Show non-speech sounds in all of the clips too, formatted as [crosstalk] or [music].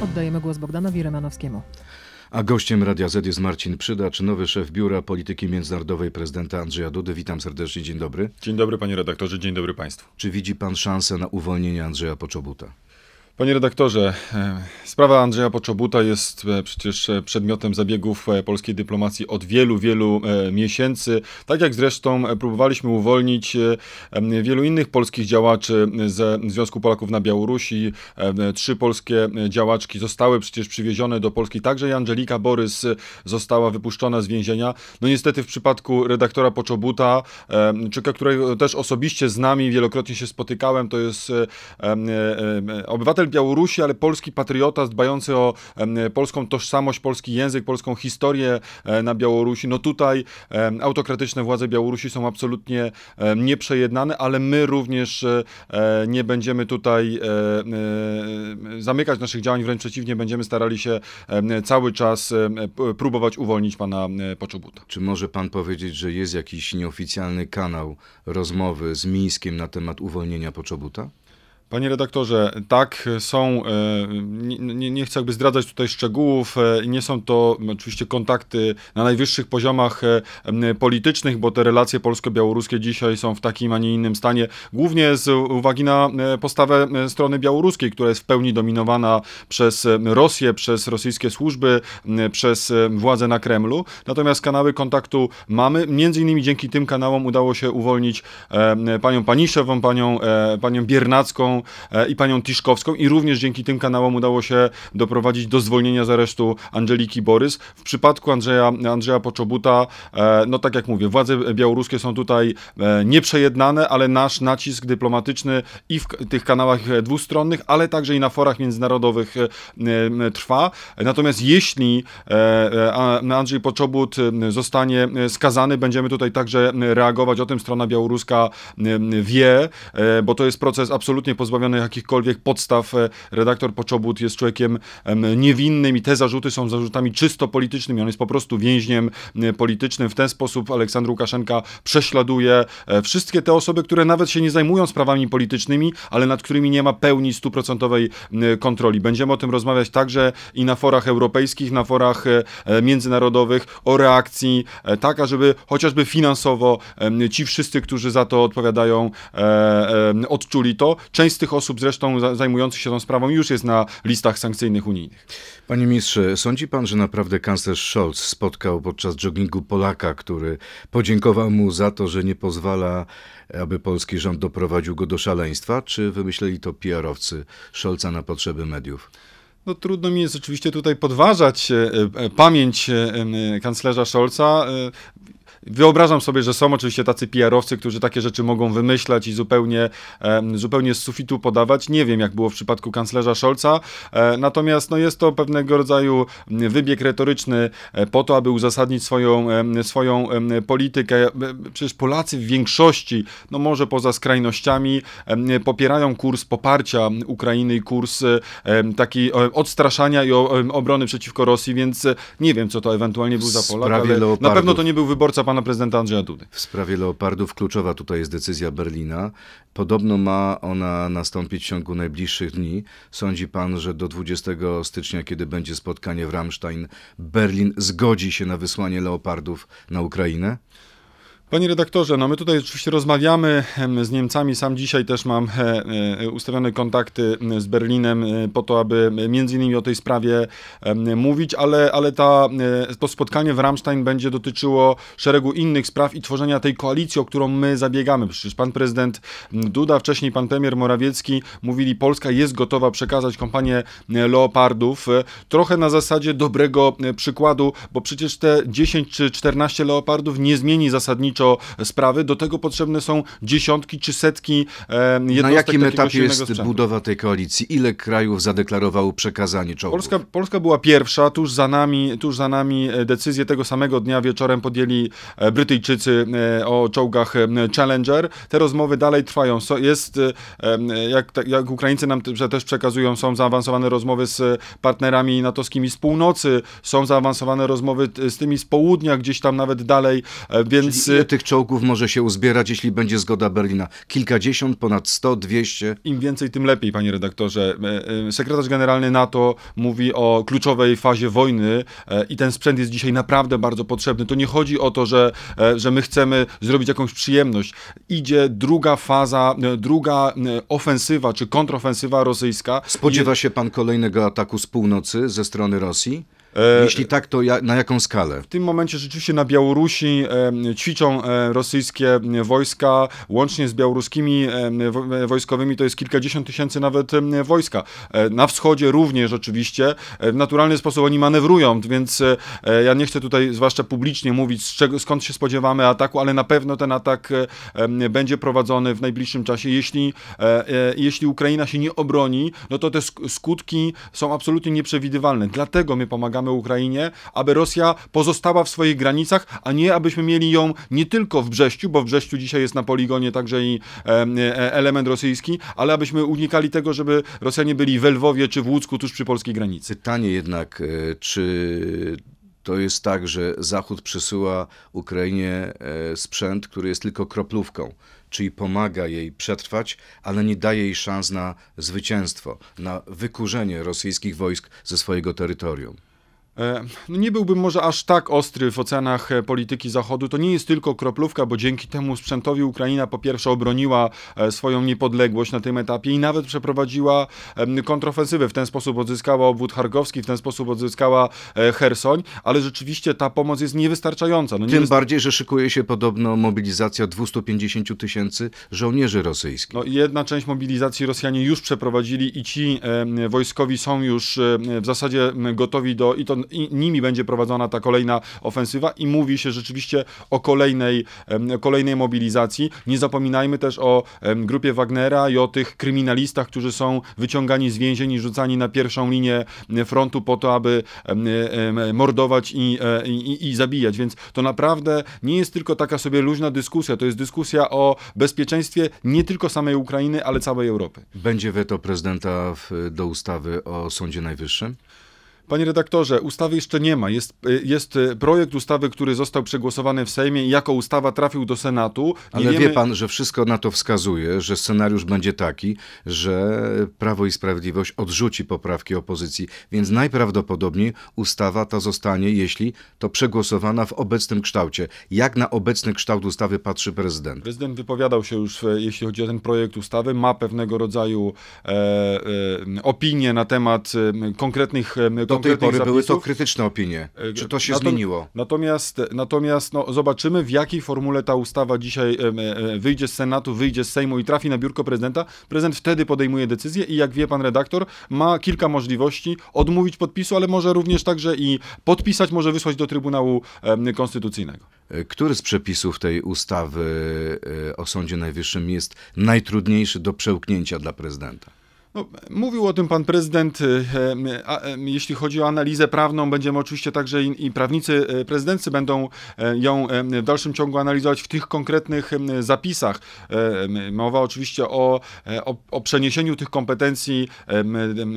Oddajemy głos Bogdanowi Rymanowskiemu. A gościem Radia Z jest Marcin Przydacz, nowy szef Biura Polityki Międzynarodowej prezydenta Andrzeja Dudy. Witam serdecznie, dzień dobry. Dzień dobry panie redaktorze, dzień dobry państwu. Czy widzi pan szansę na uwolnienie Andrzeja Poczobuta? Panie redaktorze, e, sprawa Andrzeja Poczobuta jest e, przecież e, przedmiotem zabiegów polskiej dyplomacji od wielu, wielu miesięcy. Tak jak zresztą próbowaliśmy uwolnić wielu innych polskich działaczy ze Związku Polaków na Białorusi. Trzy polskie działaczki zostały przecież przywiezione do Polski. Także i Angelika Borys została wypuszczona z więzienia. No niestety w przypadku redaktora Poczobuta, którego też osobiście z nami wielokrotnie się spotykałem, to jest obywatel Białorusi, ale polski patriota dbający o polską tożsamość, polski język, polską historię e, na Białorusi. No tutaj autokratyczne władze Białorusi są absolutnie nieprzejednane, ale my również e, nie będziemy tutaj e, zamykać naszych działań, wręcz przeciwnie, będziemy starali się cały czas próbować uwolnić pana Poczobuta. Czy może pan powiedzieć, że jest jakiś nieoficjalny kanał rozmowy z Mińskiem na temat uwolnienia Poczobuta? Panie redaktorze, tak, są, e, nie, nie, chcę jakby zdradzać tutaj szczegółów, e, nie są to oczywiście kontakty na najwyższych poziomach e, politycznych, bo te relacje polsko-białoruskie dzisiaj są w takim, a nie innym stanie, głównie z uwagi na postawę strony białoruskiej, która jest w pełni dominowana przez Rosję, przez rosyjskie służby, przez władze na Kremlu. Natomiast kanały kontaktu mamy, między innymi dzięki tym kanałom udało się uwolnić panią Paniszewą, panią, panią Biernacką, E, i panią Tiszkowską i również dzięki tym kanałom udało się doprowadzić do zwolnienia z aresztu Angeliki Borys. W przypadku Andrzeja, Andrzeja Poczobuta, e, no tak jak mówię, władze białoruskie są tutaj e, nieprzejednane, ale nasz nacisk dyplomatyczny i w tych kanałach dwustronnych, ale także i na forach międzynarodowych trwa. Natomiast jeśli Andrzej Poczobut zostanie skazany, będziemy tutaj także reagować. O tym strona białoruska wie, bo to jest proces absolutnie pozbawiony pozbawiony jakichkolwiek podstaw. E, redaktor Poczobut jest człowiekiem niewinnym i te zarzuty są zarzutami czysto politycznymi. On jest po prostu więźniem politycznym. W ten sposób Aleksandr Łukaszenka prześladuje e, wszystkie te osoby, które nawet się nie zajmują sprawami politycznymi, ale nad którymi nie ma pełni stuprocentowej kontroli. Będziemy o tym rozmawiać także i na forach europejskich, na forach e, międzynarodowych o reakcji, tak, żeby chociażby finansowo ci wszyscy, którzy za to odpowiadają, odczuli to. Część z tych osób zresztą zajmujących się tą sprawą już jest na listach sankcyjnych unijnych. Panie ministrze, sądzi pan, że naprawdę kanclerz Scholz spotkał podczas joggingu Polaka, który podziękował mu za to, że nie pozwala, aby polski rząd doprowadził go do szaleństwa? Czy wymyśleli to PR-owcy Scholza na potrzeby mediów? No, trudno mi jest oczywiście tutaj podważać e, e, pamięć e, kanclerza Scholza. Wyobrażam sobie, że są oczywiście tacy PR-owcy, którzy takie rzeczy mogą wymyślać i zupełnie, zupełnie z sufitu podawać. Nie wiem, jak było w przypadku kanclerza Scholza, e, natomiast no, jest to pewnego rodzaju wybieg retoryczny e, po to, aby uzasadnić swoją, swoją politykę. E, przecież Polacy w większości, no może poza skrajnościami, popierają kurs poparcia Ukrainy i kurs taki odstraszania i obrony przeciwko Rosji, więc nie wiem, co to ewentualnie był za Polak, ale na pewno to nie był wyborca pana prezydenta Andrzeja Dudy. W sprawie Leopardów kluczowa tutaj jest decyzja Berlina. Podobno ma ona nastąpić w ciągu najbliższych dni. Sądzi pan, że do 20 stycznia, kiedy będzie spotkanie w Ramstein, Berlin zgodzi się na wysłanie Leopardów na Ukrainę? Panie redaktorze, no my tutaj oczywiście rozmawiamy z Niemcami. Sam dzisiaj też mam e, e, ustawione kontakty z Berlinem e, po to, aby między innymi o tej sprawie mówić, ale, ale ta, to spotkanie w Ramstein będzie dotyczyło szeregu innych spraw i tworzenia tej koalicji, o którą my zabiegamy. Przecież pan prezydent Duda, wcześniej pan premier Morawiecki mówili, Polska jest gotowa przekazać kompanię Leopardów. Trochę na zasadzie dobrego przykładu, bo przecież te 10 czy 14 Leopardów nie zmieni zasadniczo sprawy. Do tego potrzebne są dziesiątki czy setki jednostek Na jakim etapie jest sprzętu. budowa tej koalicji? Ile krajów zadeklarowało przekazanie czołgów? Polska, Polska była pierwsza, tuż za, nami, tuż za nami e, decyzję tego samego dnia wieczorem podjęli e, Brytyjczycy e, o czołgach Challenger. Te rozmowy dalej trwają. Jest, jak, jak Ukraińcy nam też przekazują, są zaawansowane rozmowy z partnerami natowskimi z północy, są zaawansowane rozmowy z tymi z południa, gdzieś tam nawet dalej, więc tych czołgów może się uzbierać, jeśli będzie zgoda Berlina? Kilkadziesiąt, ponad 100, 200? Im więcej, tym lepiej, panie redaktorze. E, e, Sekretarz generalny NATO mówi o kluczowej fazie wojny e, i ten sprzęt jest dzisiaj naprawdę bardzo potrzebny. To nie chodzi o to, że, że my chcemy zrobić jakąś przyjemność. Idzie druga faza, druga ofensywa czy kontrofensywa rosyjska. Spodziewa się pan kolejnego ataku z północy ze strony Rosji? E, Jeśli tak, to ja, na jaką skalę? W tym momencie rzeczywiście na Białorusi e, ćwiczą e, rosyjskie wojska, łącznie z białoruskimi wo- wojskowymi to jest kilkadziesiąt tysięcy nawet wojska. Na wschodzie również oczywiście w naturalny sposób oni manewrują, więc ja nie chcę tutaj zwłaszcza publicznie mówić z czego, skąd się spodziewamy ataku, ale na pewno ten atak będzie prowadzony w najbliższym czasie. Jeśli, jeśli Ukraina się nie obroni, no to te sk- skutki są absolutnie nieprzewidywalne. Dlatego my pomagamy Ukrainie, aby Rosja pozostała w swoich granicach, a nie abyśmy mieli ją nie tylko w Brześciu, bo w Brześciu dzisiaj jest na poligonie także i e, e, element rosyjski, ale abyśmy unikali tego, żeby Rosjanie byli w Lwowie czy w Łucku tuż przy polskiej granicy. Pytanie jednak, e, czy to jest tak, że Zachód przysyła Ukrainie sprzęt, który jest tylko kroplówką, czyli pomaga jej przetrwać, ale nie daje jej szans na zwycięstwo, na wykurzenie rosyjskich wojsk ze swojego terytorium. E, No nie byłbym może aż tak ostry w ocenach e, polityki Zachodu. To nie jest tylko kroplówka, bo dzięki temu sprzętowi Ukraina po pierwsze obroniła e, swoją niepodległość na tym etapie i nawet przeprowadziła kontrofensywę. W ten sposób odzyskała obwód charkowski, w ten sposób odzyskała Hersoń, ale rzeczywiście ta pomoc jest niewystarczająca. No nie Tym bardziej, że szykuje się podobno mobilizacja 250 tysięcy żołnierzy rosyjskich. No, jedna część mobilizacji Rosjanie już przeprowadzili i ci wojskowi są już w zasadzie gotowi do, i to nimi będzie prowadzona ta kolejna ofensywa i mówi się rzeczywiście o kolejnej, kolejnej mobilizacji. Nie zapominajmy też o grupie Wagnera i o tych kryminalistach, którzy są wyciągani z więzień i rzucani na pierwszą linię m, frontu po to, aby em, em, mordować i, e, i, i zabijać. Więc to naprawdę nie jest tylko taka sobie luźna dyskusja, to jest dyskusja o bezpieczeństwie nie tylko samej Ukrainy, ale całej Europy. Będzie weto prezydenta w, do ustawy o Sądzie Najwyższym? Panie redaktorze, ustawy jeszcze nie ma. Jest, y, jest y, projekt ustawy, który został przegłosowany w Sejmie i jako ustawa trafił do Senatu. Nie Ale wiemy- wie pan, że wszystko na to wskazuje, że scenariusz będzie taki, że Prawo i Sprawiedliwość odrzuci poprawki opozycji, więc najprawdopodobniej ustawa ta zostanie, jeśli to przegłosowana w obecnym kształcie. Jak na obecny kształt ustawy patrzy prezydent? Prezydent wypowiadał się już, e, jeśli chodzi o ten projekt ustawy, ma pewnego rodzaju e, e, opinie na temat e, konkretnych, e, Do tej pory były to zapisów. krytyczne opinie. E, Czy to się natom- zmieniło? Natomiast, natomiast no, zobaczymy, w jakiej formule ta ustawa dzisiaj e, e, wyjdzie z Senatu, wyjdzie z Sejmu i trafi na biurko prezydenta. Prezydent wtedy podejmuje decyzję i jak wie pan redaktor, ma kilka możliwości odmówić podpisu, ale może również także i podpisać, może wysłać do Trybunału Konstytucyjnego. Który z przepisów tej ustawy o Sądzie Najwyższym jest najtrudniejszy do przełknięcia dla prezydenta? No, mówił o tym pan prezydent. em, jeśli chodzi o analizę prawną, będziemy oczywiście także i, i prawnicy e, prezydency będą e, ją w dalszym ciągu analizować w tych konkretnych zapisach. E, Mowa oczywiście o, e, o, o przeniesieniu tych kompetencji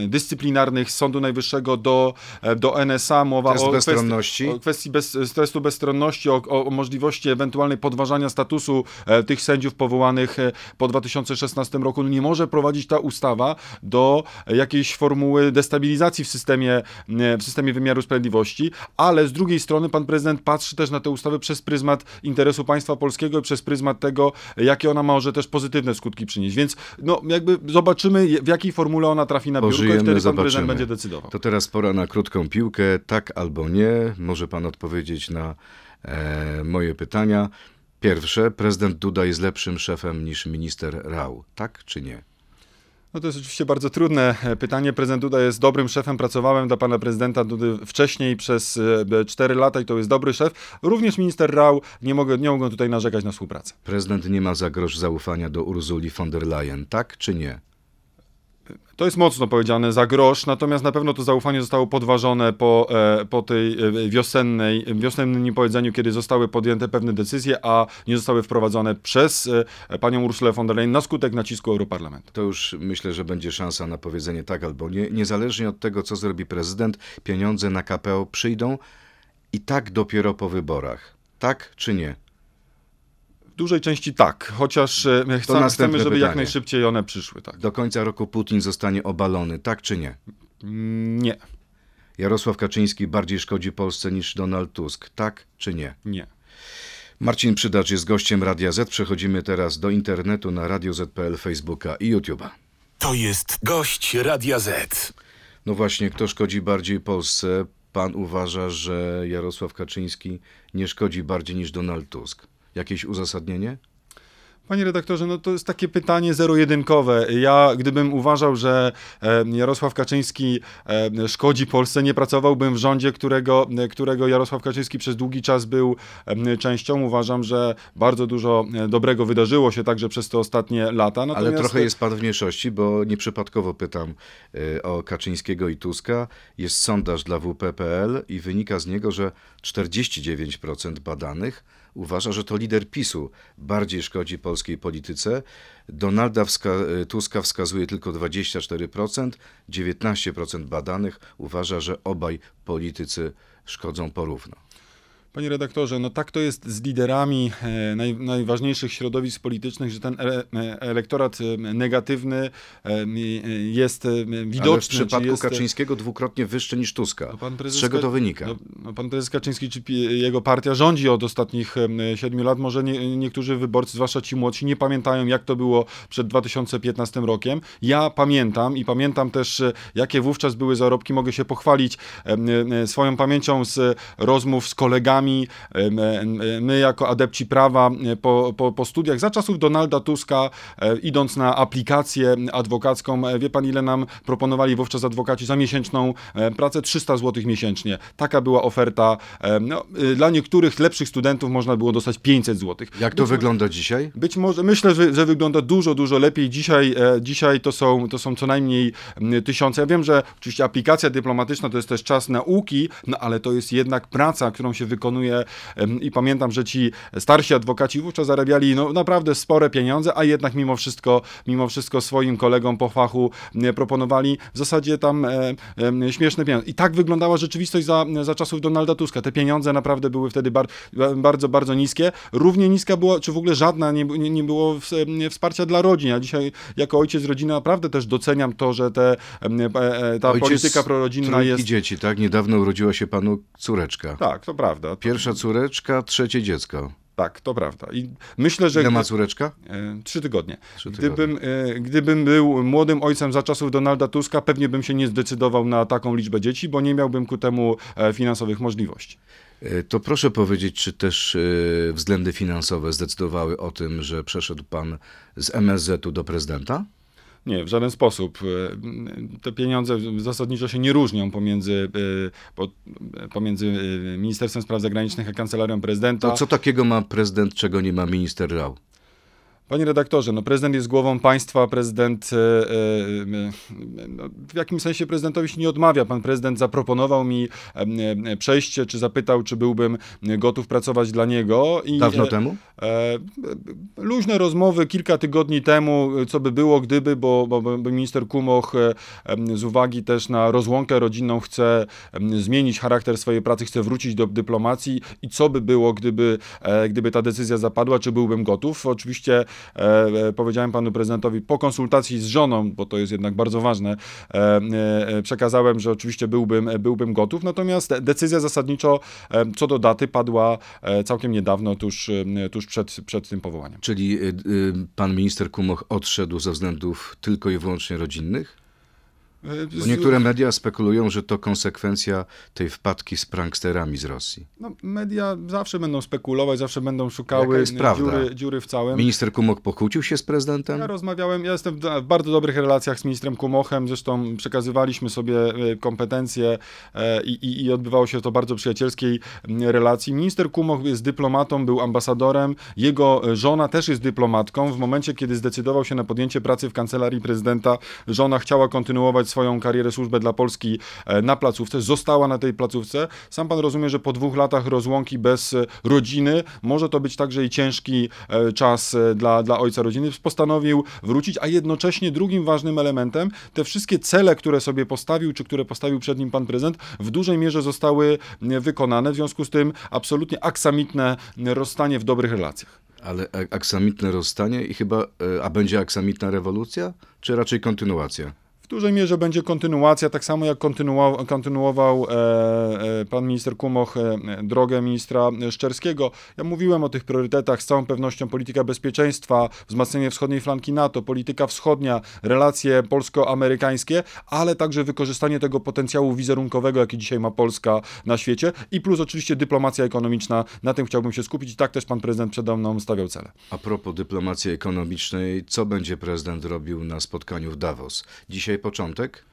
dyscyplinarnych z Sądu Najwyższego do, do NSA. Mowa Test o bezstronności. Kwestii, o kwestii bez, testu bezstronności, o, o, możliwości ewentualnej podważania statusu tych sędziów powołanych po 2016 roku. No nie może prowadzić ta ustawa do jakiejś formuły destabilizacji w systemie, e, w systemie wymiaru sprawiedliwości, ale z drugiej strony pan prezydent patrzy też na tę ustawę przez pryzmat interesu państwa polskiego i przez pryzmat tego, jakie ona może też pozytywne skutki przynieść. Więc no jakby zobaczymy, w jakiej formule ona trafi na biurko i Pożyjemy, wtedy pan prezydent będzie decydował. To teraz pora na krótką piłkę, tak albo nie. Może pan odpowiedzieć na e, moje pytania. Pierwsze, prezydent Duda jest lepszym szefem niż minister Rał, tak czy nie? No to jest oczywiście bardzo trudne e, pytanie. Prezydent Duda jest dobrym szefem. Pracowałem dla pana prezydenta Dudy wcześniej przez 4 lata i to jest dobry szef. Również minister Rał nie mogę, nie mogą tutaj narzekać na współpracę. Prezydent nie ma za zaufania do Urzuli von der Leyen, tak czy nie? To jest mocno powiedziane za grosz, natomiast na pewno to zaufanie zostało podważone po, e, po tej e, wiosennej, wiosennym niepowiedzeniu, kiedy zostały podjęte pewne decyzje, a nie zostały wprowadzone przez e, panią Ursulę von der Leyen na skutek nacisku Europarlamentu. To już myślę, że będzie szansa na powiedzenie tak albo nie. Niezależnie od tego, co zrobi prezydent, pieniądze na KPO przyjdą i tak dopiero po wyborach. Tak czy nie? Dużej części tak, chociaż e, chcemy, chcemy, żeby jak pytanie. najszybciej one przyszły. Tak. Do końca roku Putin zostanie obalony, tak czy nie? Mm, Nie, Jarosław Kaczyński bardziej szkodzi Polsce niż Donald Tusk, tak czy nie? nie. Marcin Przydacz jest gościem Radia Z. Przechodzimy teraz do internetu na Radio Z.pl, Facebooka i YouTube'a. To jest gość Radia Z. No właśnie, kto szkodzi bardziej Polsce? Pan uważa, że Jarosław Kaczyński nie szkodzi bardziej niż Donald Tusk. Jakieś uzasadnienie? Panie redaktorze, no to jest takie pytanie zero-jedynkowe. Ja, gdybym uważał, że e, Jarosław Kaczyński e, szkodzi Polsce, nie pracowałbym w rządzie, którego, e, którego Jarosław Kaczyński przez długi czas był e, częścią. Uważam, że bardzo dużo e, dobrego wydarzyło się także przez te ostatnie lata. Ale Natomiast, trochę jest pan w mniejszości, bo nieprzypadkowo pytam y, o Kaczyńskiego i Tuska. Jest sondaż dla WP.pl i wynika z niego, że 49% badanych uważa, że to lider PiSu bardziej szkodzi polskiej polityce. Donalda wska- y, Tuska wskazuje tylko 24%, 19% badanych uważa, że obaj politycy szkodzą porówno. Panie redaktorze, no tak to jest z liderami e, naj, najważniejszych środowisk politycznych, że ten e, elektorat e, negatywny jest widoczny. Ale w przypadku jest, Kaczyńskiego dwukrotnie wyższy niż Tuska. No pan Z prezes czego to wynika? No, no pan prezes Kaczyński czy jego partia rządzi od ostatnich siedmiu lat. Może nie, niektórzy wyborcy, zwłaszcza ci młodsi, nie pamiętają, jak to było przed 2015 rokiem. Ja pamiętam i pamiętam też, jakie wówczas były zarobki. Mogę się pochwalić swoją pamięcią z rozmów z kolegami. Em, e, My, jako adepci prawa, e, po, po, po studiach za czasów Donalda Tuska, e, idąc na aplikację adwokacką, e, wie pan, ile nam proponowali wówczas adwokaci za miesięczną e, pracę? 300 zł miesięcznie. Taka była oferta. E, No, y, dla niektórych lepszych studentów można było dostać 500 zł. Jak to wygląda dzisiaj? Być może, myślę, że, że wygląda dużo, dużo lepiej. Dzisiaj, e, dzisiaj to, są, to są co najmniej tysiące. Ja wiem, że oczywiście aplikacja dyplomatyczna to jest też czas nauki, no ale to jest jednak praca, którą się wykonuje em, i pamiętam, że ci starsi adwokaci wówczas zarabiali no, naprawdę spore pieniądze, a jednak mimo wszystko, mimo wszystko swoim kolegom po fachu proponowali w zasadzie tam e, em, śmieszne pieniądze. I tak wyglądała rzeczywistość za, za czasów Donalda Tuska. Te pieniądze naprawdę były wtedy bar, bardzo, bardzo niskie. Równie niska była, czy w ogóle żadna nie, nie, nie było w, em, wsparcia dla rodzin. Ja dzisiaj jako ojciec rodziny naprawdę też doceniam to, że te, e, e, ta Ojciec polityka prorodzinna jest... dzieci, tak? Niedawno urodziła się panu córeczka. Tak, to prawda. Pierwsza córeczka, trzecie dziecko. Tak, to prawda. I myślę, że... Ile ma córeczka? E, Trzy tygodnie. Trzy tygodnie. Gdybym, e, gdybym był młodym ojcem za czasów Donalda Tuska, pewnie bym się nie zdecydował na taką liczbę dzieci, bo nie miałbym ku temu e, finansowych możliwości. To proszę powiedzieć, czy też względy finansowe zdecydowały o tym, że przeszedł pan z MSZ-u do prezydenta? Nie, w żaden sposób. E, Te pieniądze zasadniczo się nie różnią pomiędzy, e, po, pomiędzy e, Ministerstwem Spraw Zagranicznych a Kancelarią Prezydenta. To co takiego ma prezydent, czego nie ma minister Rał? Panie redaktorze, no prezydent jest głową państwa, prezydent e, e, e, no, w jakimś sensie prezydentowi się nie odmawia. Pan prezydent zaproponował mi przejście, czy zapytał, czy byłbym gotów pracować dla niego. I, Dawno temu? Luźne rozmowy kilka tygodni temu, co by było, gdyby, bo, bo, bo minister Kumoch z uwagi też na rozłąkę rodzinną chce zmienić charakter swojej pracy, chce wrócić do dyplomacji i co by było, gdyby, gdyby ta decyzja zapadła, czy byłbym gotów. Oczywiście powiedziałem panu prezydentowi po konsultacji z żoną, bo to jest jednak bardzo ważne, e, e, przekazałem, że oczywiście byłbym, byłbym gotów, natomiast decyzja zasadniczo e, co do daty padła e, całkiem niedawno, tuż, e, tuż przed, przed tym powołaniem. Czyli pan minister Kumoch odszedł ze względów tylko i wyłącznie rodzinnych? Bo niektóre media spekulują, że to konsekwencja tej wpadki z pranksterami z Rosji. No, media zawsze będą spekulować, zawsze będą szukały dziury, dziury w całym. Minister Kumoch pokłócił się z prezydentem? Ja rozmawiałem, ja jestem w bardzo dobrych relacjach z ministrem Kumochem, zresztą przekazywaliśmy sobie e, kompetencje e, i, i, i odbywało się to bardzo przyjacielskiej relacji. Minister Kumoch jest dyplomatą, był ambasadorem, jego e, żona też jest dyplomatką. W momencie, kiedy zdecydował się na podjęcie pracy w kancelarii prezydenta, żona chciała kontynuować swoją karierę, służbę dla Polski e, na placówce, została na tej placówce. Sam pan rozumie, że po dwóch latach rozłąki bez e, rodziny może to być także i ciężki e, czas dla, dla ojca rodziny. Postanowił wrócić, a jednocześnie drugim ważnym elementem, te wszystkie cele, które sobie postawił, czy które postawił przed nim pan prezydent, w dużej mierze zostały wykonane. W związku z tym absolutnie aksamitne rozstanie w dobrych relacjach. Ale aksamitne rozstanie i chyba, a będzie aksamitna rewolucja, czy raczej kontynuacja? Dużej mierze będzie kontynuacja, tak samo jak kontynuował, kontynuował e, e, pan minister Kumoch e, drogę ministra Szczerskiego. Ja mówiłem o tych priorytetach, z całą pewnością polityka bezpieczeństwa, wzmacnianie wschodniej flanki NATO, polityka wschodnia, relacje polsko-amerykańskie, ale także wykorzystanie tego potencjału wizerunkowego, jaki dzisiaj ma Polska na świecie i plus oczywiście dyplomacja ekonomiczna. Na tym chciałbym się skupić i tak też pan prezydent przede mną stawiał cele. A propos dyplomacji ekonomicznej, co będzie prezydent robił na spotkaniu w Davos? Dzisiaj początek?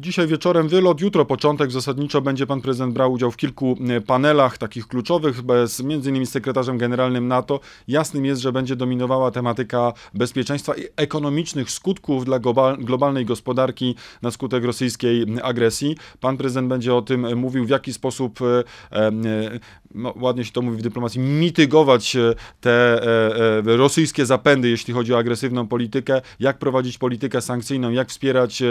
Dzisiaj wieczorem wylot, jutro początek. Zasadniczo będzie pan prezydent brał udział w kilku panelach takich kluczowych, bez, między innymi z sekretarzem generalnym NATO. Jasnym jest, że będzie dominowała tematyka bezpieczeństwa i ekonomicznych skutków dla global, globalnej gospodarki na skutek rosyjskiej agresji. Pan prezydent będzie o tym mówił, w jaki sposób, e, e, ładnie się to mówi w dyplomacji, mitygować e, te e, e, rosyjskie zapędy, jeśli chodzi o agresywną politykę, jak prowadzić politykę sankcyjną, jak wspierać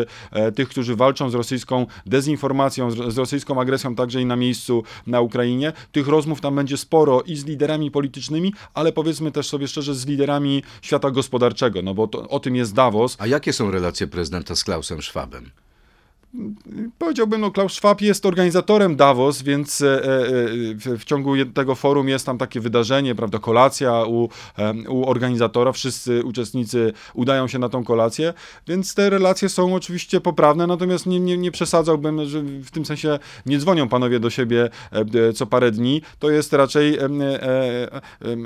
tych, którzy walczą z rosyjską dezinformacją, z, z rosyjską agresją także i na miejscu na Ukrainie. Tych rozmów tam będzie sporo i z liderami politycznymi, ale powiedzmy też sobie szczerze z liderami świata gospodarczego, no bo to, o tym jest Davos. A jakie są relacje prezydenta z Klausem Schwabem? Powiedziałbym, no Klaus Schwab jest organizatorem Davos, więc e, e, w, ciągu tego forum jest tam takie wydarzenie, prawda, kolacja u, u organizatora, wszyscy uczestnicy udają się na tą kolację, więc te relacje są oczywiście poprawne, natomiast nie, nie, nie przesadzałbym, że w tym sensie nie dzwonią panowie do siebie e, co parę dni, to jest raczej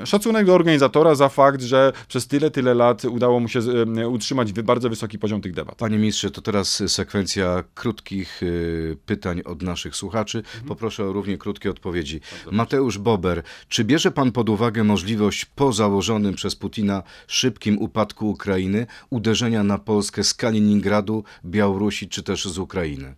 szacunek do organizatora za fakt, że przez tyle, tyle lat udało mu się utrzymać bardzo wysoki poziom tych debat. Panie ministrze, to teraz sekwencja krótkich y, pytań od naszych słuchaczy. Poproszę o równie krótkie odpowiedzi. Mateusz Bober, czy bierze pan pod uwagę możliwość po założonym przez Putina szybkim upadku Ukrainy uderzenia na Polskę z Kaliningradu, Białorusi czy też z Ukrainy?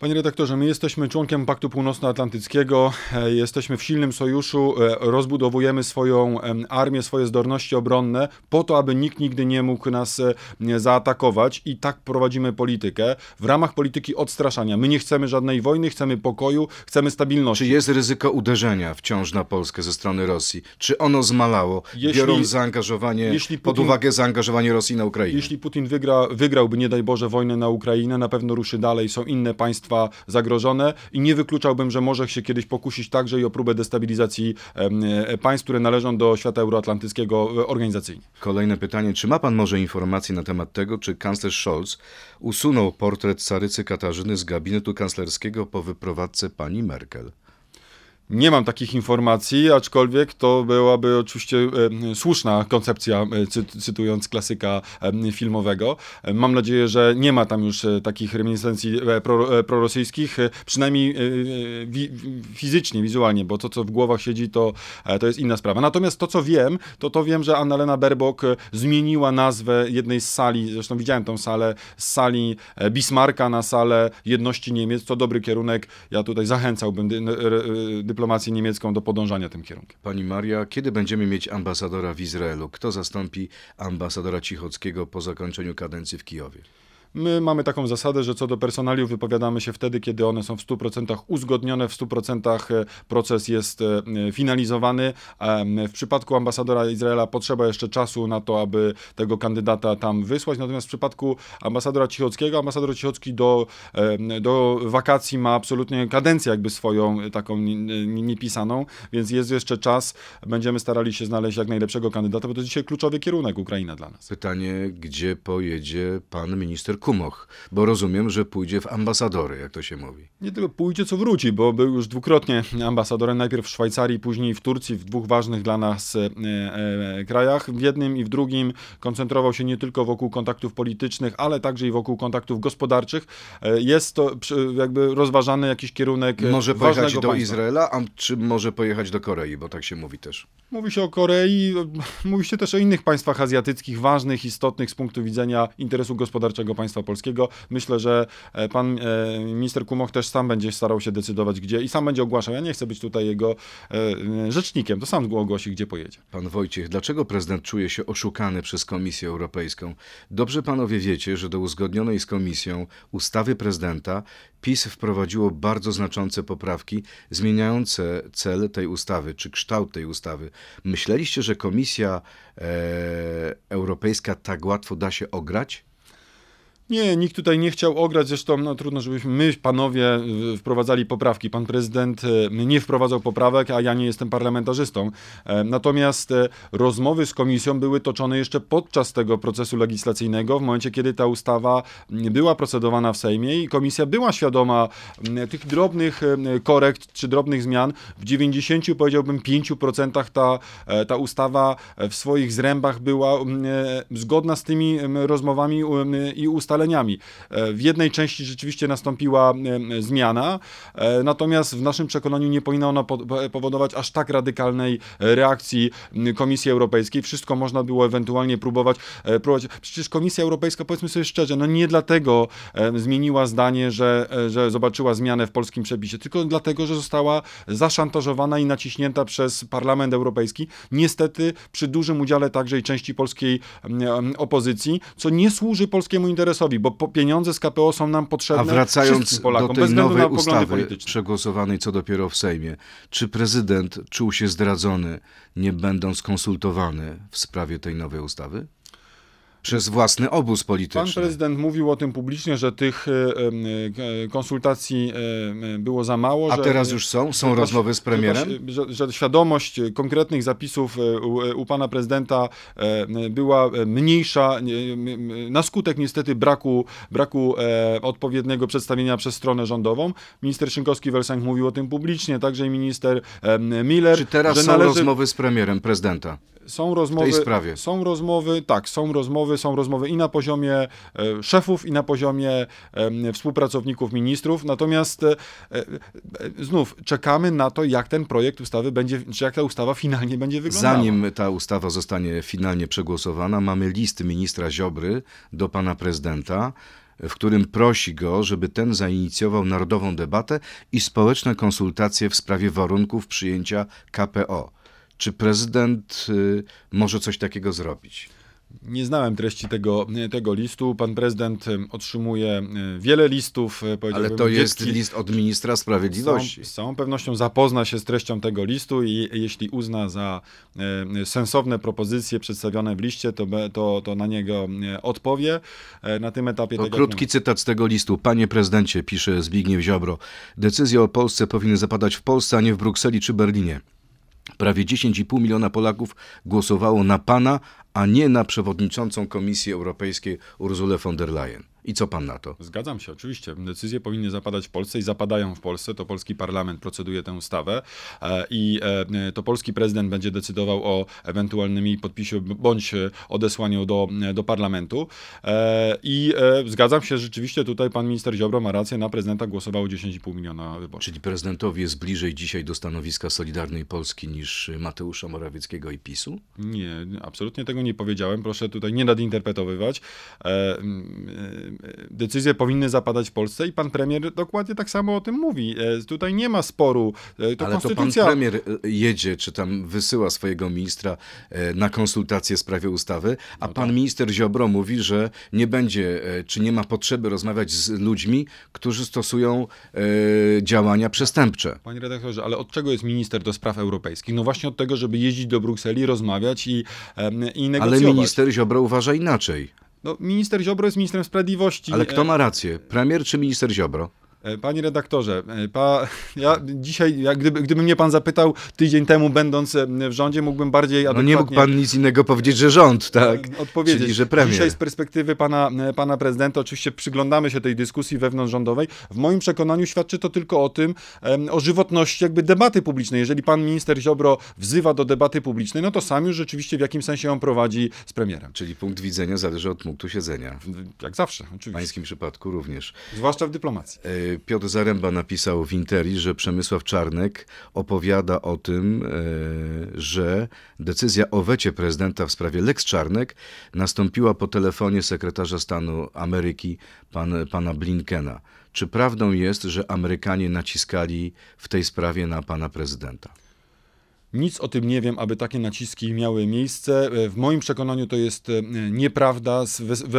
Panie redaktorze, my jesteśmy członkiem Paktu Północnoatlantyckiego, e, jesteśmy w silnym sojuszu, e, rozbudowujemy swoją armię, swoje zdolności obronne po to, aby nikt nigdy nie mógł nas e, zaatakować i tak prowadzimy politykę w ramach polityki odstraszania. My nie chcemy żadnej wojny, chcemy pokoju, chcemy stabilności. Czy jest ryzyko uderzenia wciąż na Polskę ze strony Rosji? Czy ono zmalało, Jeśli- biorąc zaangażowanie, jeśli pod Putin- uwagę zaangażowanie Rosji na Ukrainie? Jeśli Putin wygra, wygrałby, nie daj Boże, wojnę na Ukrainę, na pewno ruszy dalej, są inne państwa zagrożone i nie wykluczałbym, że może się kiedyś pokusić także i o próbę destabilizacji e, państw, które należą do świata euroatlantyckiego e, organizacyjnie. Kolejne pytanie. Czy ma pan może informacje na temat tego, czy kanclerz Scholz usunął portret carycy Katarzyny z gabinetu kanclerskiego po wyprowadzce pani Merkel? Nie mam takich informacji, aczkolwiek to byłaby oczywiście słuszna koncepcja, cy, cytując klasyka filmowego. Mam nadzieję, że nie ma tam już e, takich reminiscencji e, e, prorosyjskich, przynajmniej fizycznie, wizualnie, bo to, co w głowach siedzi, to, to jest inna sprawa. Natomiast to, co wiem, to to wiem, że Annalena Baerbock e, zmieniła nazwę jednej z sali, zresztą widziałem tą salę, z sali Bismarcka na salę Jedności Niemiec. To dobry kierunek. Ja tutaj zachęcałbym dy, n- r- y, dyplomację niemiecką do podążania tym kierunkiem. Pani Maria, kiedy będziemy mieć ambasadora w Izraelu? Kto zastąpi ambasadora Cichockiego po zakończeniu kadencji w Kijowie? My mamy taką zasadę, że co do personaliów wypowiadamy się wtedy, kiedy one są w 100% uzgodnione, w 100% e, proces jest e, finalizowany. W przypadku ambasadora Izraela potrzeba jeszcze czasu na to, aby tego kandydata tam wysłać, natomiast w przypadku ambasadora Cichockiego, ambasador Cichocki do, do wakacji ma absolutnie kadencję jakby swoją, e, taką ni- ni- niepisaną, więc jest jeszcze czas. Będziemy starali się znaleźć jak najlepszego kandydata, bo to dzisiaj kluczowy kierunek Ukraina dla nas. Pytanie, gdzie pojedzie pan minister Kumoch? Bo rozumiem, że pójdzie w ambasadory, jak to się mówi. Nie tyle pójdzie, co wróci, bo był już dwukrotnie ambasadorem, najpierw w Szwajcarii, później w Turcji, w dwóch ważnych dla nas e, e, krajach. W jednym i w drugim koncentrował się nie tylko wokół kontaktów politycznych, ale także i wokół kontaktów gospodarczych. E, jest to jakby rozważany jakiś kierunek e, Może pojechać do państwa. Izraela, a czy może pojechać do Korei, bo tak się mówi też. Mówi się o Korei, mówi się też o innych państwach azjatyckich, ważnych, istotnych z punktu widzenia interesu gospodarczego państwa państwa polskiego. Myślę, że e, pan e, minister Kumoch też sam będzie starał się decydować, gdzie i sam będzie ogłaszał. Ja nie chcę być tutaj jego e, rzecznikiem, to sam ogłosi, gdzie pojedzie. Pan Wojciech, dlaczego prezydent czuje się oszukany przez Komisję Europejską? Dobrze panowie wiecie, że do uzgodnionej z Komisją ustawy prezydenta PiS wprowadziło bardzo znaczące poprawki zmieniające cel tej ustawy, czy kształt tej ustawy. Myśleliście, że Komisja e, Europejska tak łatwo da się ograć? Nie, nikt tutaj nie chciał ograć, zresztą no, trudno, żebyśmy my, panowie, wprowadzali poprawki. Pan prezydent y, nie wprowadzał poprawek, a ja nie jestem parlamentarzystą. E, Natomiast e, rozmowy z komisją były toczone jeszcze podczas tego procesu legislacyjnego, w momencie, kiedy ta ustawa była procedowana w Sejmie i komisja była świadoma tych drobnych korekt czy drobnych zmian. W 90, powiedziałbym, 5% ta, e, ta ustawa w swoich zrębach była e, zgodna z tymi rozmowami i ustaleniami. E, W jednej części rzeczywiście nastąpiła zmiana, e, natomiast w naszym przekonaniu nie powinna ona po- powodować aż tak radykalnej e, reakcji Komisji Europejskiej. Wszystko można było ewentualnie próbować. e, próbować. Przecież Komisja Europejska, powiedzmy sobie szczerze, no nie dlatego e, zmieniła zdanie, że, e, że zobaczyła zmianę w polskim przepisie, tylko dlatego, że została zaszantażowana i naciśnięta przez Parlament Europejski. Niestety przy dużym udziale także i części polskiej opozycji, co nie służy polskiemu interesowi, bo pieniądze z KPO są nam A potrzebne wracając wszystkim do Polakom, tej nowej ustawy przegłosowanej co dopiero w Sejmie, czy prezydent czuł się zdradzony, nie będąc konsultowany w sprawie tej nowej ustawy? Przez własny obóz Pan polityczny. prezydent mówił o tym publicznie, że tych e, em, e, konsultacji e, było za mało. A że, teraz już są? Są rozmowy z premierem? Że, że, świadomość konkretnych zapisów e, u, pana prezydenta e, była mniejsza na skutek niestety braku, braku e, odpowiedniego przedstawienia przez stronę rządową. Minister Szynkowski-Welsenk mówił o tym publicznie, także i minister e, Miller. Czy teraz są należy- rozmowy z premierem prezydenta? Są rozmowy, sprawie? Są rozmowy, tak, są rozmowy, są rozmowy i na poziomie e, szefów, i na poziomie współpracowników ministrów. Natomiast e, e, znów czekamy na to, jak ten projekt ustawy będzie, czy jak ta ustawa finalnie będzie wyglądała. Zanim ta ustawa zostanie finalnie przegłosowana, mamy list ministra Ziobry do pana prezydenta, w którym prosi go, żeby ten zainicjował narodową debatę i społeczne konsultacje w sprawie warunków przyjęcia KPO. Czy prezydent y, może coś takiego zrobić? Nie znałem treści tego, tego listu. Pan prezydent em, otrzymuje wiele listów. Ale to jest list od ministra sprawiedliwości. z całą pewnością zapozna się z treścią tego listu i jeśli uzna za sensowne propozycje przedstawione w liście, to, to, to na niego odpowie. E, na tym etapie To jak krótki cytat z tego listu. Panie prezydencie, pisze Zbigniew Ziobro, decyzje o Polsce powinny zapadać w Polsce, a nie w Brukseli czy Berlinie. Prawie 10,5 miliona Polaków głosowało na pana, a nie na przewodniczącą Komisji Europejskiej Urzulę von der Leyen. I co pan na to? Zgadzam się, oczywiście. Decyzje powinny zapadać w Polsce i zapadają w Polsce. To polski parlament proceduje tę ustawę e, i e, to polski prezydent będzie decydował o ewentualnym podpisie bądź odesłaniu do, do parlamentu. E, I zgadzam się, rzeczywiście tutaj pan minister Ziobro ma rację, na prezydenta głosowało 10,5 miliona wyborców. Czyli prezydentowi jest bliżej dzisiaj do stanowiska Solidarnej Polski niż Mateusza Morawieckiego i PiSu? Nie, absolutnie tego nie powiedziałem. Proszę tutaj nie nadinterpretowywać. E, decyzje powinny zapadać w Polsce i pan premier dokładnie tak samo o tym mówi. E, tutaj nie ma sporu. E, to Ale to pan konstytucja. premier jedzie, czy tam wysyła swojego ministra na konsultacje w sprawie ustawy, a No pan tak. minister Ziobro mówi, że nie będzie, czy nie ma potrzeby rozmawiać z ludźmi, którzy stosują działania przestępcze. Panie redaktorze, ale od czego jest minister do spraw europejskich? No właśnie od tego, żeby jeździć do Brukseli, rozmawiać i, i Ale negocjować. minister Ziobro uważa inaczej. No, minister Ziobro jest ministrem sprawiedliwości. Ale kto ma rację? Premier czy minister Ziobro? E, Panie redaktorze, e, pa, [laughs] ja dzisiaj, jak gdyby, gdyby mnie pan zapytał tydzień temu, będąc e, w rządzie, mógłbym bardziej No adekwatnie... nie mógł pan nic innego powiedzieć, że rząd, tak? odpowiedzieć. Czyli, że premier. Dzisiaj z perspektywy pana, pana prezydenta oczywiście przyglądamy się tej dyskusji wewnątrzrządowej. W moim przekonaniu świadczy to tylko o tym, o żywotności jakby debaty publicznej. Jeżeli pan minister Ziobro wzywa do debaty publicznej, no to sam już rzeczywiście w jakim sensie ją prowadzi z premierem. Czyli punkt widzenia zależy od punktu siedzenia. Jak zawsze, W oczywiście. pańskim przypadku również. Zwłaszcza w dyplomacji. E, Piotr Zaręba napisał w Interi, że Przemysław Czarnek opowiada o tym, y, że decyzja o wecie prezydenta w sprawie Lex Czarnek nastąpiła po telefonie sekretarza stanu Ameryki, pan, pana Blinkena. Czy prawdą jest, że Amerykanie naciskali w tej sprawie na pana prezydenta? Nic o tym nie wiem, aby takie naciski miały miejsce. E, W moim przekonaniu to jest e, nieprawda.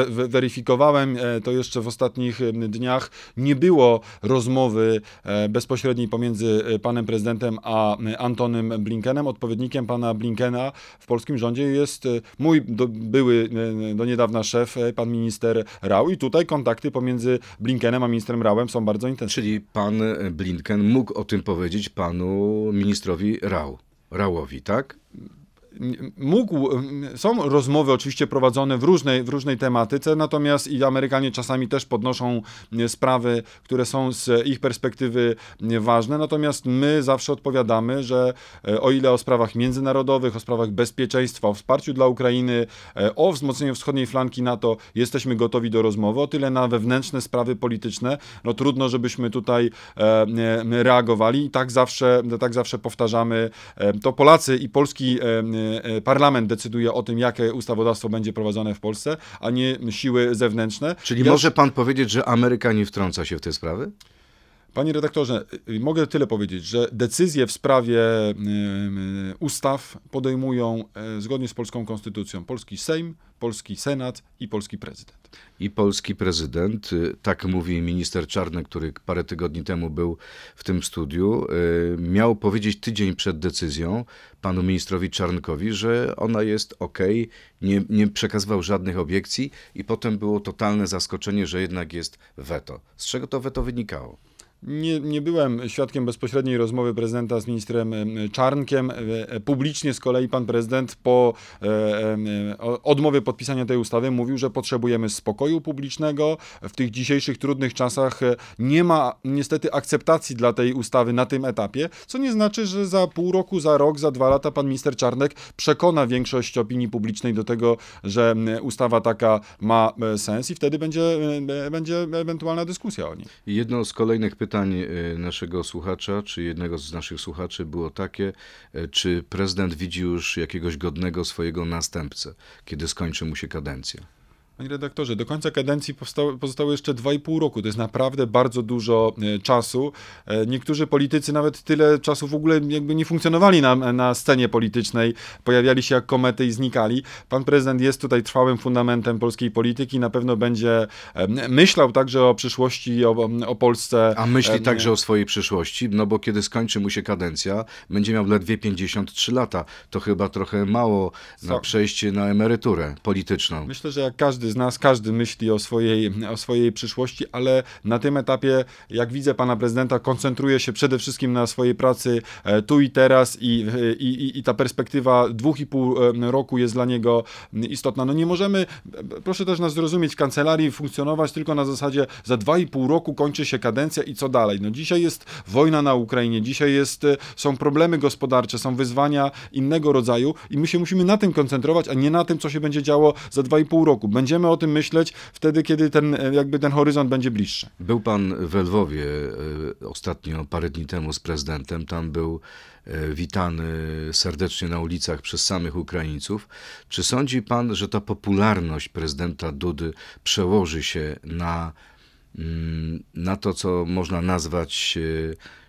Weryfikowałem e, to jeszcze w ostatnich dniach. Nie było rozmowy bezpośredniej pomiędzy panem prezydentem a Antonym Blinkenem. Odpowiednikiem pana Blinkena w polskim rządzie jest mój do, były do niedawna szef, pan minister Rał. I tutaj kontakty pomiędzy Blinkenem a ministrem Rałem są bardzo intensywne. Czyli pan Blinken mógł o tym powiedzieć panu ministrowi Rał. Rałowi, tak? Mógł, są rozmowy oczywiście prowadzone w różnej, w różnej tematyce, natomiast i Amerykanie czasami też podnoszą e, sprawy, które są z ich perspektywy e, ważne, natomiast my zawsze odpowiadamy, że e, o ile o sprawach międzynarodowych, o sprawach bezpieczeństwa, o wsparciu dla Ukrainy, o wzmocnieniu wschodniej flanki NATO jesteśmy gotowi do rozmowy, o tyle na wewnętrzne sprawy polityczne, no trudno, żebyśmy tutaj reagowali. I tak zawsze, tak zawsze powtarzamy, to Polacy i polski parlament decyduje o tym, jakie ustawodawstwo będzie prowadzone w Polsce, a nie siły zewnętrzne. Czyli Ja- może pan powiedzieć, że Ameryka nie wtrąca się w te sprawy? Panie redaktorze, y, mogę tyle powiedzieć, że decyzje w sprawie y, y, ustaw podejmują y, zgodnie z polską konstytucją polski Sejm, polski Senat i polski prezydent. I polski prezydent, y, tak mówi minister Czarnek, który parę tygodni temu był w tym studiu, y, miał powiedzieć tydzień przed decyzją panu ministrowi Czarnkowi, że ona jest ok, nie, nie przekazywał żadnych obiekcji i potem było totalne zaskoczenie, że jednak jest weto. Z czego to weto wynikało? Nie, nie byłem świadkiem bezpośredniej rozmowy prezydenta z ministrem em, Czarnkiem. E, e, Publicznie z kolei pan prezydent po e, odmowie podpisania tej ustawy mówił, że potrzebujemy spokoju publicznego. W tych dzisiejszych trudnych czasach nie ma niestety akceptacji dla tej ustawy na tym etapie, co nie znaczy, że za pół roku, za rok, za dwa lata pan minister Czarnek przekona większość opinii publicznej do tego, że ustawa taka ma sens i wtedy będzie, będzie ewentualna dyskusja o niej. Jedno z kolejnych pytań y, naszego słuchacza, czy jednego z naszych słuchaczy było takie, y, czy prezydent widzi już jakiegoś godnego swojego następcę, kiedy skończy mu się kadencja? Panie redaktorze, do końca kadencji powstało, pozostało jeszcze 2,5 roku. To jest naprawdę bardzo dużo e, czasu. E, niektórzy politycy nawet tyle czasu w ogóle jakby nie funkcjonowali na, na scenie politycznej. Pojawiali się jak komety i znikali. Pan prezydent jest tutaj trwałym fundamentem polskiej polityki. Na pewno będzie myślał także o przyszłości, o, o Polsce. A myśli E, także o swojej przyszłości, no bo kiedy skończy mu się kadencja, będzie miał ledwie 53 lata. To chyba trochę mało na Co? przejście na emeryturę polityczną. Myślę, że jak każdy z nas, każdy myśli o swojej, o swojej przyszłości, ale na tym etapie, jak widzę pana prezydenta, koncentruje się przede wszystkim na swojej pracy e, tu i teraz i, i, i- i ta perspektywa dwóch i pół e, roku jest dla niego istotna. No nie możemy, e, proszę też nas zrozumieć, w kancelarii funkcjonować tylko na zasadzie za dwa i pół roku kończy się kadencja i co dalej. No dzisiaj jest wojna na Ukrainie, dzisiaj jest, są problemy gospodarcze, są wyzwania innego rodzaju i my się musimy na tym koncentrować, a nie na tym, co się będzie działo za dwa i pół roku. Będziemy o tym myśleć wtedy, kiedy ten, e, jakby ten horyzont będzie bliższy. Był pan w Lwowie e, ostatnio, parę dni temu z prezydentem. Tam był e, witany serdecznie na ulicach przez samych Ukraińców. Czy sądzi pan, że ta popularność prezydenta Dudy przełoży się na, mm, na to, co można nazwać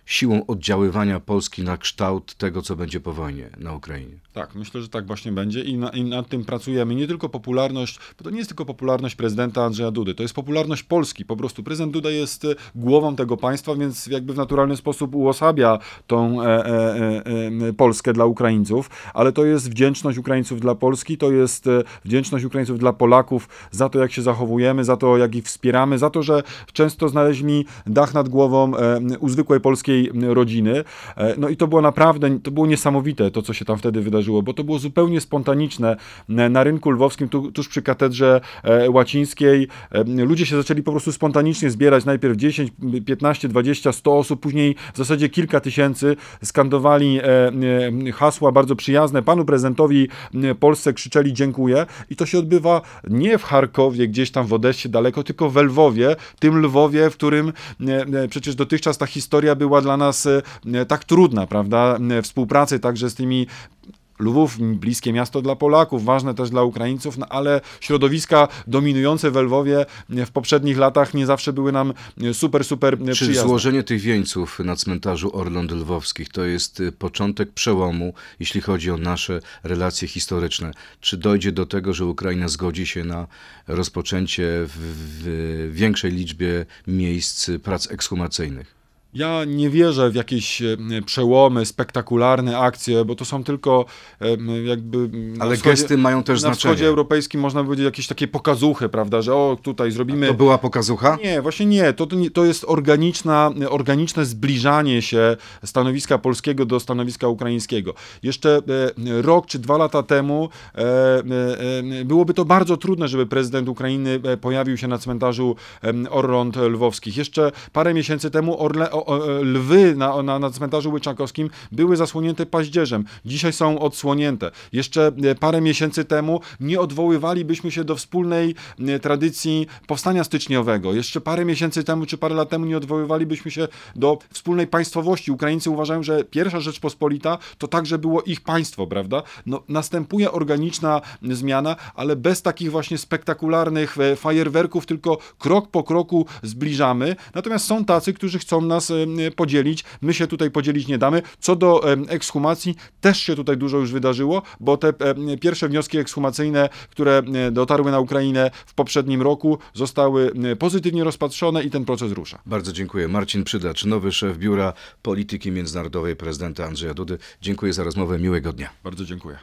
siłą oddziaływania Polski na kształt tego, co będzie po wojnie na Ukrainie? Tak, myślę, że tak właśnie będzie i, na, i nad tym pracujemy. Nie tylko popularność, bo to nie jest tylko popularność prezydenta Andrzeja Dudy, to jest popularność Polski. Po prostu prezydent Duda jest e, głową tego państwa, więc jakby w naturalny sposób uosabia tą e, e, e, e, Polskę dla Ukraińców, ale to jest wdzięczność Ukraińców dla Polski, to jest e, wdzięczność Ukraińców dla Polaków za to, jak się zachowujemy, za to, jak ich wspieramy, za to, że często znaleźli dach nad głową e, u zwykłej polskiej polskiej rodziny. E, No i to było naprawdę, to było niesamowite to, co się tam wtedy wydarzyło, bo to było zupełnie spontaniczne. E, Na rynku lwowskim, tu, tuż przy katedrze e, łacińskiej, ludzie się zaczęli po prostu spontanicznie zbierać. Najpierw 10, 15, 20, 100 osób, później w zasadzie kilka tysięcy skandowali hasła bardzo przyjazne. Panu prezydentowi e, Polsce krzyczeli dziękuję i to się odbywa nie w Charkowie, gdzieś tam w Odessie daleko, tylko w Lwowie, tym Lwowie, w którym przecież dotychczas ta historia była dla nas e, e, tak trudna, prawda? E, Współpracy także z tymi Lwów, bliskie miasto dla Polaków, ważne też dla Ukraińców, no ale środowiska dominujące w Lwowie w poprzednich latach nie zawsze były nam super, super Czy przyjazne. złożenie tych wieńców na cmentarzu Orląt Lwowskich to jest y, początek przełomu, jeśli chodzi o nasze relacje historyczne? Czy dojdzie do tego, że Ukraina zgodzi się na rozpoczęcie w, w większej liczbie miejsc prac ekshumacyjnych? Ja nie wierzę w jakieś e, przełomy, spektakularne akcje, bo to są tylko jakby. na Ale wschodzie- gesty mają też Na znaczenie. wschodzie europejskim można powiedzieć jakieś takie pokazuchy, prawda, że o tutaj zrobimy. To była pokazucha? Nie, właśnie nie. To, to, jest organiczna, organiczne zbliżanie się stanowiska polskiego do stanowiska ukraińskiego. Jeszcze e, rok czy dwa lata temu e, byłoby to bardzo trudne, żeby prezydent Ukrainy pojawił się na cmentarzu Orląt Lwowskich. Jeszcze parę miesięcy temu orle, e, lwy na, na, na cmentarzu Łyczakowskim były zasłonięte paździerzem. Dzisiaj są odsłonięte. Jeszcze e, parę miesięcy temu nie odwoływalibyśmy się do wspólnej e, tradycji powstania styczniowego. Jeszcze parę miesięcy temu czy parę lat temu nie odwoływalibyśmy się do wspólnej państwowości. Ukraińcy uważają, że pierwsza Rzeczpospolita to także było ich państwo, prawda? No, następuje organiczna zmiana, ale bez takich właśnie spektakularnych fajerwerków, tylko krok po kroku zbliżamy. Natomiast są tacy, którzy chcą nas podzielić. My się tutaj podzielić nie damy. Co do ekshumacji, też się tutaj dużo już wydarzyło, bo te pierwsze wnioski ekshumacyjne, które dotarły na Ukrainę w poprzednim roku, zostały pozytywnie rozpatrzone i ten proces rusza. Bardzo dziękuję. Marcin Przydacz, nowy szef Biura Polityki Międzynarodowej prezydenta Andrzeja Dudy. Dziękuję za rozmowę. Miłego dnia. Bardzo dziękuję.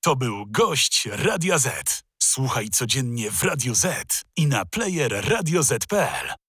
To był gość Radia Z. Słuchaj codziennie w Radio Z i na player radioz.pl.